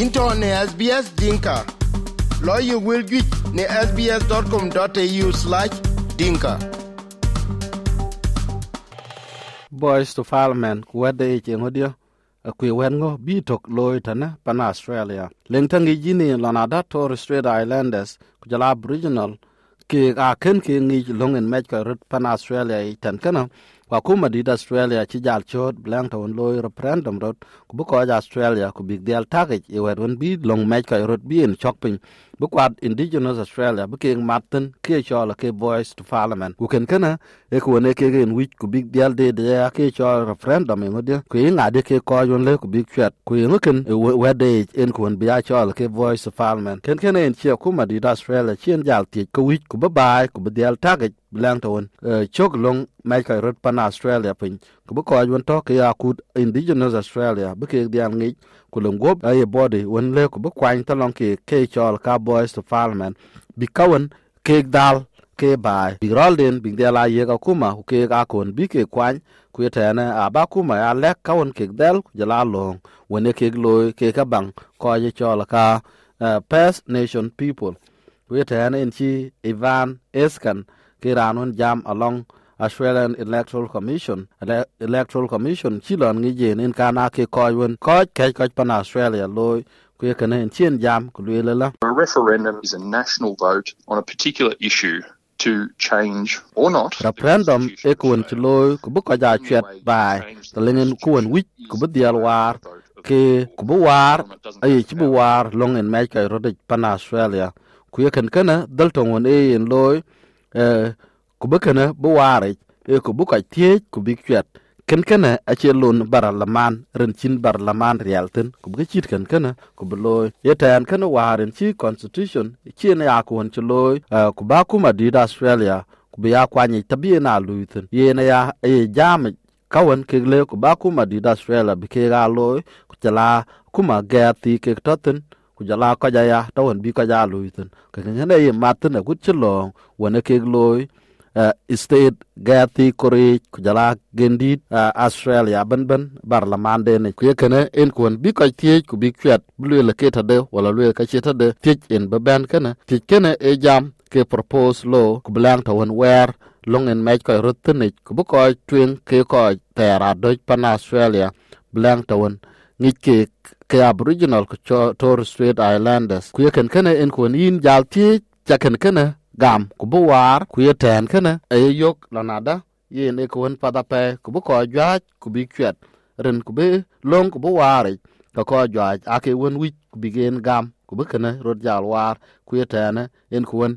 into ne SBS Dinka. Lawyer will get ne sbs.com.au slash dinka. boys to parliament, ku wedde e cengo dio kwi wen ngo, bi tok loy tana pan australia leng tangi e jini lanada torres strait islanders, ku aboriginal ke, a ken ke ngi longen mech ka rut pan australia e i tan kana kwa kuma dit australia ci jal chot blang to loy referendum rot. Ku bu ko australia ku big deal target e wer won bi, long mech ka rot bi en chokpin bu kwat indigenous australia bu ke martin ke chola ke voice to parliament. Ku ken kana e ku ne ke gen wich ku big deal de de ke chola referendum e ngode ku inga de ke ko yon le ku big chat ku yin ken wede en ku bi ya chola ke voice to parliament. Ken ken en che kuma dit australia chen jal ti ku wich ku ba bai ku bi deal target blang ton eh, chok long mai ka rot pan australia pin. Ko bu ko yon to ke akut indigenous australia. Bu ke dian ngi ku long go ay body. Won le ko bu kwang ta long ke ke chol ka boys to parliament. Bi kawan ke dal ke bai. Bi rol den bi de la ye ka kuma ku ke ga kon. Bi ke kwan ku ye tane a ba kuma ya le kawan ke dal ku jala long. Wone ke lo ke ka bang ko ye chol ka uh, first nation people. Ku ye tane en chi ivan eskan ke ranun jam along Australian Electoral Commission Ele Electoral Commission chilon ngi jen in kana ke koy won koy ke koy pan Australia loy ku ye kana en chien jam ku le la A referendum is a national vote on a particular issue to change or not. the referendum e constitution ku won of chi loy ku bu ko ja Australia. chet The only way bai to change to the lengen ku won wich constitution ku bu dial war ke the ku bu war Parliament doesn't ay have chi the bu power. war long en mai ka ro pan Australia ku ye kan kana dal to won e en loy Eh, ku bi kana bi waaric eh, ku bi kɔc thiec ku bi cuɛt kenkene acie lon baralaman ren cin baralaman rialten ku bi kecit kenkene ku bi looi ye tɛɛn kene waar ci constitution cien ya kuon ci looi eh, ku ba kum adit australia ku bi ya kuanyic tabi yen luithin yen ya ye jaamic kawen kek le ku ba kum adit australia bi kek a looi ku ci la kuma thii kek tɔthin ku jala ko jaya ya tawon bi ko ja lu luiten ka ngene ye maten ku chilong wona ke loy eh, state gati kori kujala gendit uh, australia ban ban barlaman de ne. Kuye kene en kon bi ko tie ku bi kwet blue le ke ta de wala lue ka che tade tie en ba ban kene. Tie kene e jam ke propose law ku blang ta won wer long en mai ko rut rotne ku bu ko twen ke ko tera do pan australia blang ta won ngi ke ke aboriginal ku torres strait islanders. Ku yeken kene en kon yin jal tie chaken kene gam ku bu war, ku ye ten kene. E yok lanada yen e ko won pada pe, ku bu ko jwaj ku bi kwet ren ku be long ku bu wari ka ko jwaj ake won wi ku bi gen gam, ku bu kene rod jal war, ku ye ten en ku won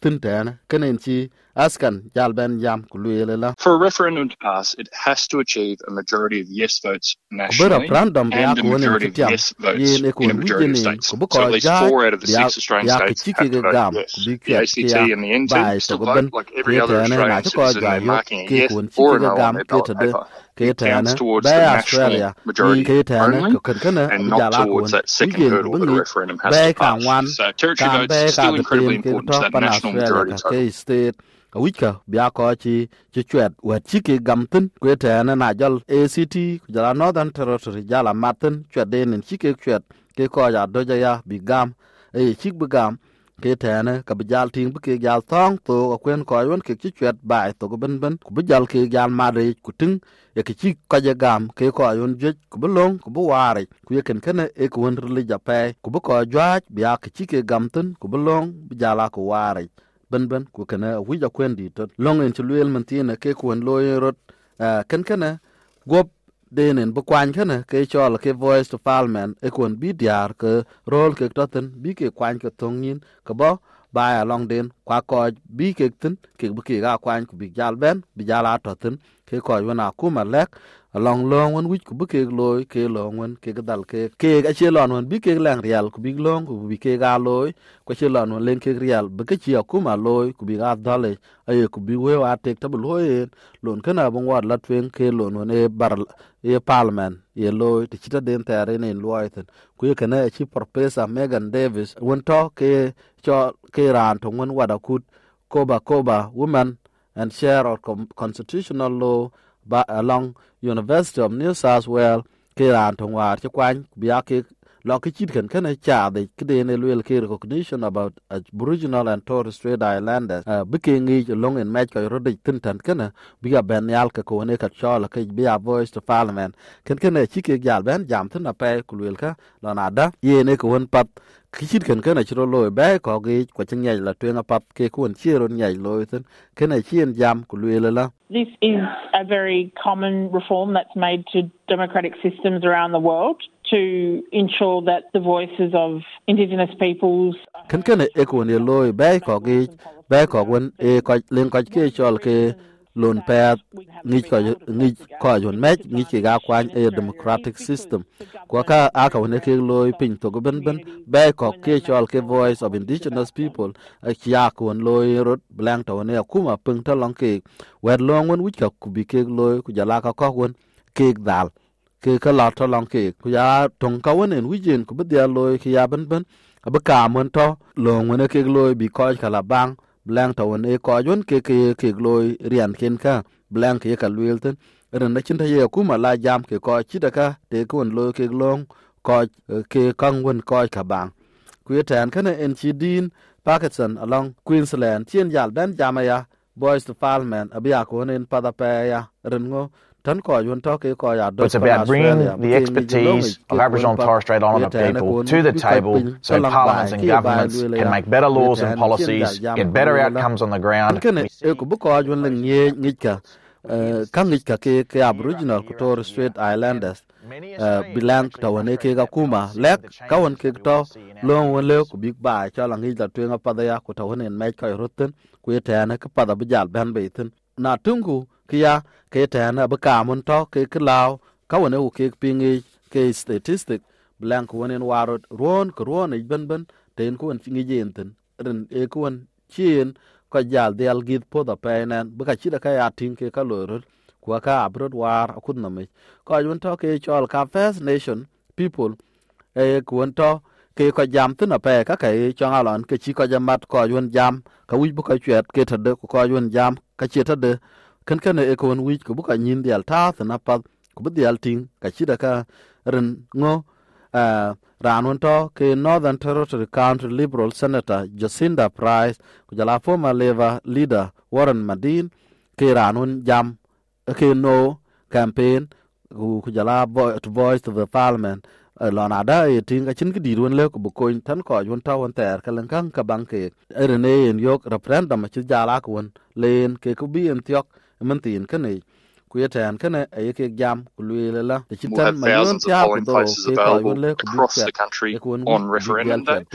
tin tene. Kene en chi askan jal ben jam ku luel la For a referendum to pass, it has to achieve a majority of yes votes ku be nationally referendum bi and a ak won en majority of tiam yes votes yen e ko in a won wi majority of jeni states. ku bu So ko at least jaj four out of the bi six ak Australian bi ak states chi have ke to vote gam yes. ku bi The kwet ACT ke and the NT bai to still ko ben vote like every ke other tene na Australian ci ko citizen. jwa They're yok marking a ke yes kun ci or a ke no on gam their ke ballot tede paper. ke It tene counts towards ba the national australia yi majority ke tene only ko kan kana and bi not jala towards kun that second wigen hurdle bu that a ngi referendum has ba to kan pass. wan So territory kan votes ba ka still ga incredibly tem ke important to to that pan national australia majority ka total awika bia ko ci ci chwet wa ci ke gam tin ko tene na jal act ku jala northern territory jala matin chwet de nen ci ke chwet ke ko ja doja ya bi gam. E ci bi gam ke tene ka bi jal ting bi ke jal tong to ko kwen ko yon ke ci chwet bai to ko ben ben ku bi jal ke jal ma de ku ting e ke ci ka ja gam ke ko yon je ku bi long ku bi ware ku ye ken ken e ku won ri ja pe ku bi ko jwa bi ya ke ci ke gam tin ku bi long bi jala ku ware ben ben ku kene wi ja kwen di tot long en ci luel man tine ke ku won lo rot a ken kene gop denen bu kwany kene ke chol ke voice to parliament e kon bi diar ke rol ke toten bi ke kwany ke tong yin ke bo ba ya long den kwa ko bi ke tin ke bu ke ga kwany ku bi jal ben bi jala toten ke ko yona kuma lek long long wan wich ku bu ke loy ke long wan ke dal ke ke ga che lon wan bi ke lang real ku bi long ku bi ke ga loy. Ku che lon wan len ke real bu ke chi ku ma loy ku bi ga dale ay ku bi we wa tek tabu loy lon kana bon wa la twen ke lon wan e bar e parliament, ye loy ti chita den ta re ne loy ten ku ye kana chi professor Megan Davis. Won eh, to ke cho ke ran to won wada kut koba koba woman, and share of constitutional law. Ba along University of New South Wales ke ran to war chi kwan bi ake lo ke chit ken kana eh, cha de kede ne luel ke recognition about aboriginal and torres strait islanders. Eh, uh, bike ngi long en match ko rodi tin tan kana eh, bi ga ben yal ka ko ne ka chola ke bi a voice to parliament. Ken kana chi ke gal ben jam tin ape ku luel ka lo na da. Ye ne ko won pat kichit ken kana chiro loy be ko gi ko chen nyai la twen pap ke kun chiro nyai loy tin. Kana chien jam ku luel la. This is a very common reform that's made to democratic systems around the world to ensure that the voices of Indigenous peoples. kan kana e ko ne loy ba ko gi ba ko won e ko len ko ke chol ke lon pet ngi ko ngi ko yon me ngi ki ga kwan e democratic system. Ko ka a ka won ke loy pin to go ben ben ba ko ke chol ke voice of indigenous people. A kya ko won loy rot blank to ne kuma pung to long ke wer long won wi ka ku bi ke loy ku jala ka ko won ke dal ke ka la to long ke ku ya tong ka wen en wijen ku bi loy ke ya ben ben abe ka mon to lo ngone ke loy bi ko ka la bang. Blank to wen e ko jon ke ke ke loy rian ken ka blank ye ka luel ten ren na chin ta ye ku ma la jam ke ko chi da ka te ko won loy ke long ko ke kang wen ko ka bang. Ku ye tan kana en chi din Pakistan, along, Queensland chien yal ben jamaya boys to parliament, abia ko nen pada pa ya ren ngo tan ko yun to ke ko ya It's about bringing the expertise of Aboriginal and Torres Strait Islander people to the table so parliaments and governments can make better laws and policies, get better outcomes on the ground. kan ko bu ko yun len ye ngika kan ngika ke ke aboriginal ko Torres Strait Islanders bilang ta wane ke ga kuma lek ke to long won le ko big ba cha la ngi da twenga pada ya ko ta wane mai ka roten ku ye ta na ka bi jal ban na tungu kia, ke ta ba ka mun to ke ke ka wona u ke pingi, ke statistic, blank wonen warot ron ko ron e ben ben, ten ko en fingi jenten ren e ko en chien ko jal de al git po da penen ba ka chi da ka ya tin ke ka lorot ko ka abrod war akut na me. Ko jun to ke chol ka first nation people e ko en to ke ko jam tin a pe ka ke cho ngalon ke chi ko jamat ko jun jam, ka wi bu ka chwet ke ta de ko jun jam, ka chi ta de kan kan e kon wi ko buka nyin dial ta na pa ko bu dial ting ka chi da ka ren ngo ran won to ke northern territory county liberal senator jacinda price ku jala former labor leader warren madin ke ran jam ke no campaign ku ku jala to voice to the parliament. Lon ada e tinga chin ki dirun le ku ko tan ko yun ta won ter ka lan kan ka bang ke erne en yok referendum chi jala ku won len ke ku bi en tyok man tin ka ne ku yeten ka ne e ke jam ku le la de chi We'll tan have ma of tya ku do ke available yun le ku across the country on referendum day.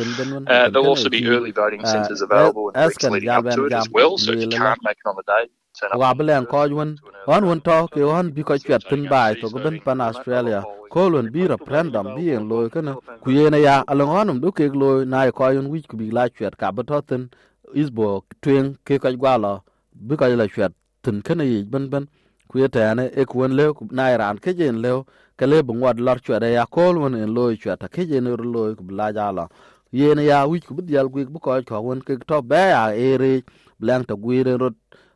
Uh, there'll also be early voting centres available in weeks leading up to it as well. So if you can't make it on the day, wa belen ko yun on won to ke on bi ko chwet tin bai to ben pan australia ko lon bi referendum bi en loy kana ku yene ya along onum do ke loy na ko yun wi ku bi la chwet ka ba to tin isbo twen ke ko gwa lo bi ko la chwet tin kana yi ban ban. Ku yete ne e eh, ku won le na iran ke jen le ke le bu ngwad lor chwet ya kol won en loy ta ke jen ro loy ku bla ja la. Ye ne ya wi ku bi dial ku bu ko ko won ke to be ya eh, ere blank to gwire rot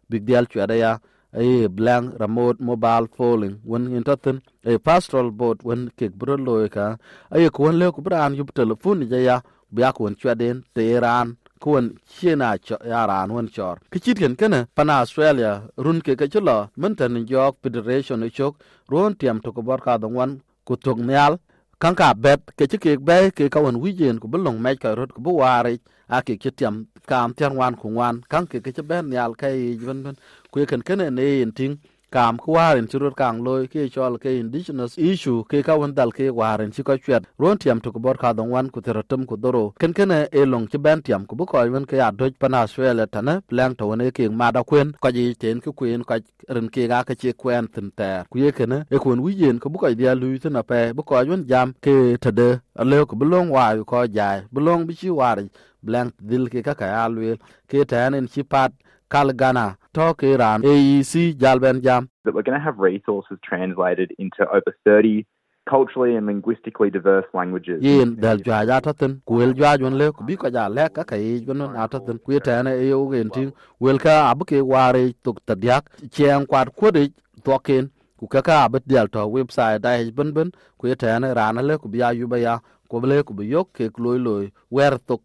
big dial chwet ya eh, e blank remote mobile phone won en in tin e pastoral boat won ke bro loy ka. E ku won le ko bran yub telephone ja ya. Bu ya ku won chwa den, te iran kuwan won chena cho ya chor. Kichit ken kene pana australia, run ke ke chulo mentan jok federation chok ron tiam to ko bor ka don wan ku tok nyal kan bet ke chi ke be ke ka won wijen ku belong me ka rot ku bu wari a ke ke tiam kam tian wan ku wan kan ke ke ben nyal kai ben ben ku ken kene ne yin ting kam ku warin ci rot kang loy ke chol ke indigenous issue ke ka won dal ke warin ci ko chwet ron tiam to bor ka don wan ku teratum ku doro ken ken e long ci ben tiam ku bu ko wen ke ya doj pana swele tane plan to ne ke ma da kwen ko ji ten ku kwen ko ren ke ga ke ci kwen tin ter ku ye ken e kun wi yen ku bu ko dia lu tin ape bu ko wen jam ke tade le ku bu long wa ko jai bu long bi ci war blank dil ke ka ka alwe ke tanen ci pat kal gana to ke ran AEC jalben jam that we're going to have resources translated into over 30 culturally and linguistically diverse languages. yin dal jwa ja ta tin ku wel jwa jon le ku bi ko ja le ka ka yi jon na ta tin ku ta ne e yo gen tin wel ka abu ke ware tuk ta diak chen kwat ko de to ken ku ka ka abu dial to website da ben ben ku ta ne ran le ku bi ya yu ba ya ko ble ku bi yok ke loy loy wer tok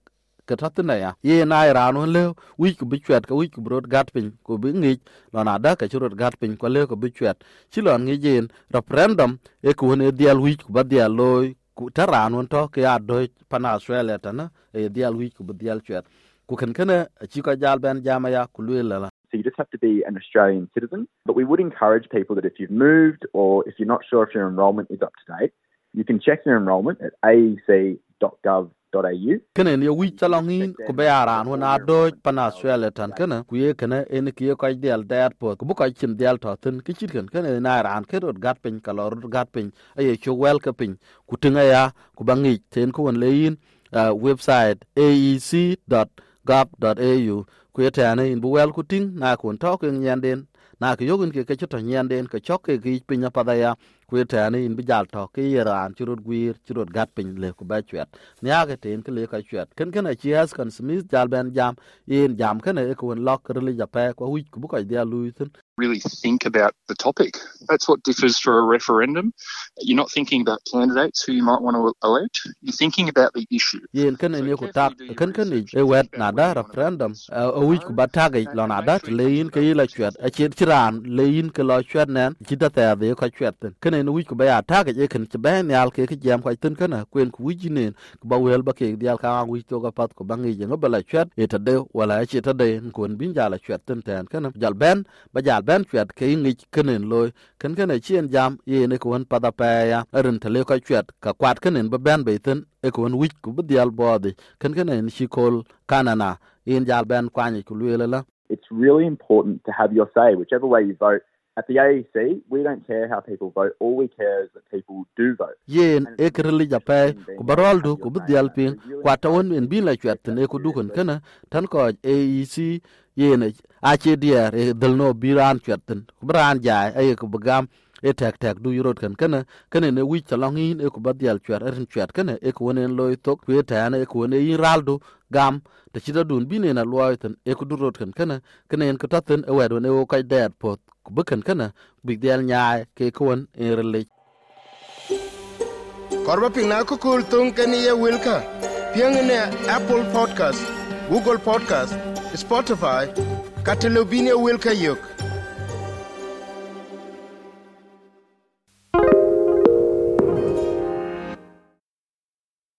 ke ya ye na iran le wi ku bi chwet wi ku brod gat pin ku bi ngi lo na da churot gat pin ko le ku bi chwet chi ngi jen referendum e ku ne dial wi ku ba dial ku taran to ke pana australia tana e dial wi ku bi dial chwet ku ken chi jal ben jama ya ku le la So you just have to be an Australian citizen. But we would encourage people that if you've moved or if you're not sure if your enrolment is up to date, you can check your enrolment at aec.gov kene ni wi chalongin ku be aran wona do pana australia tan kana ku ye kana en ki ko dial dat po. Ku ko chin dial to tin ki chit kan kene na aran ke rot gat pin kalor gat pin. Aye chu wel ka pin. Ku tinga ya ku bangi ten ku won lein uh, website aec.gov.au ku ye tane in bu wel ku ting na kun to ke nyanden na ke yogun ke ke chito nyanden ke chok ke ki pinya padaya ku tane in bi jal to ke iran churut gwir churut gat pin le ku ba chwet nya ke ten ke le ka chwet ken ken a chias kan smith jal ben jam in jam ken e ku lok rili ja pe ko wi ku ko dia luisin really think about the topic. That's what differs for a referendum. You're not thinking about candidates who you might want to elect. You're thinking about the issue. yen kan ne ko tak kan ni e wet na da referendum a wi ku batage lo na da le yin ke yila chwet a chir chiran le yin ke lo chwet nen chi da ta de ko chwet ten nen ne wi ku ba ya tage e kan che ben yal ke ke jam ko tin kana kwen ku wi nen ku ba wel ba ke dial ka wi to ga pat ko bangi je ngo bala chwet e ta de wala chi ta de ko bin jala chwet tin ten kana jal ben ba jal ben chwet ke ngi kenen loy ken kana chien jam ye ne ko pa da pa ya rin tele ko chwet ka kwat kenen ba ben be tin e ko wich ku bi dial bodi ken kana en shi kol kanana in jal ben kwani ku lwele la It's really important to have your say, whichever way you vote. At the AEC, we don't care how people vote. All we care is that people do vote. yen e kirili jape ku barol du ku bi dial pin kwata won en bin la chwet ne ku dukun kana tan ko AEC yen a che dier e eh, dal no biran chwetin ku bran jai eh, e ku bugam e eh, tek tek du yurot kan kana kana ne wi talong in e ku badial chwet erin chwet kana e ku wonen loy tok ku e tane e ku wone yin raldu gam te chida dun bine na loy tan e ku durot kan kana kana en ku taten e wedon e o kai dad pot ku bukan kana big dial nyaai ke ku won e relig korba piny na ko kul thong keni ye wilka pieng ne apple podcast, google podcast, spotify kata lobine wilka yok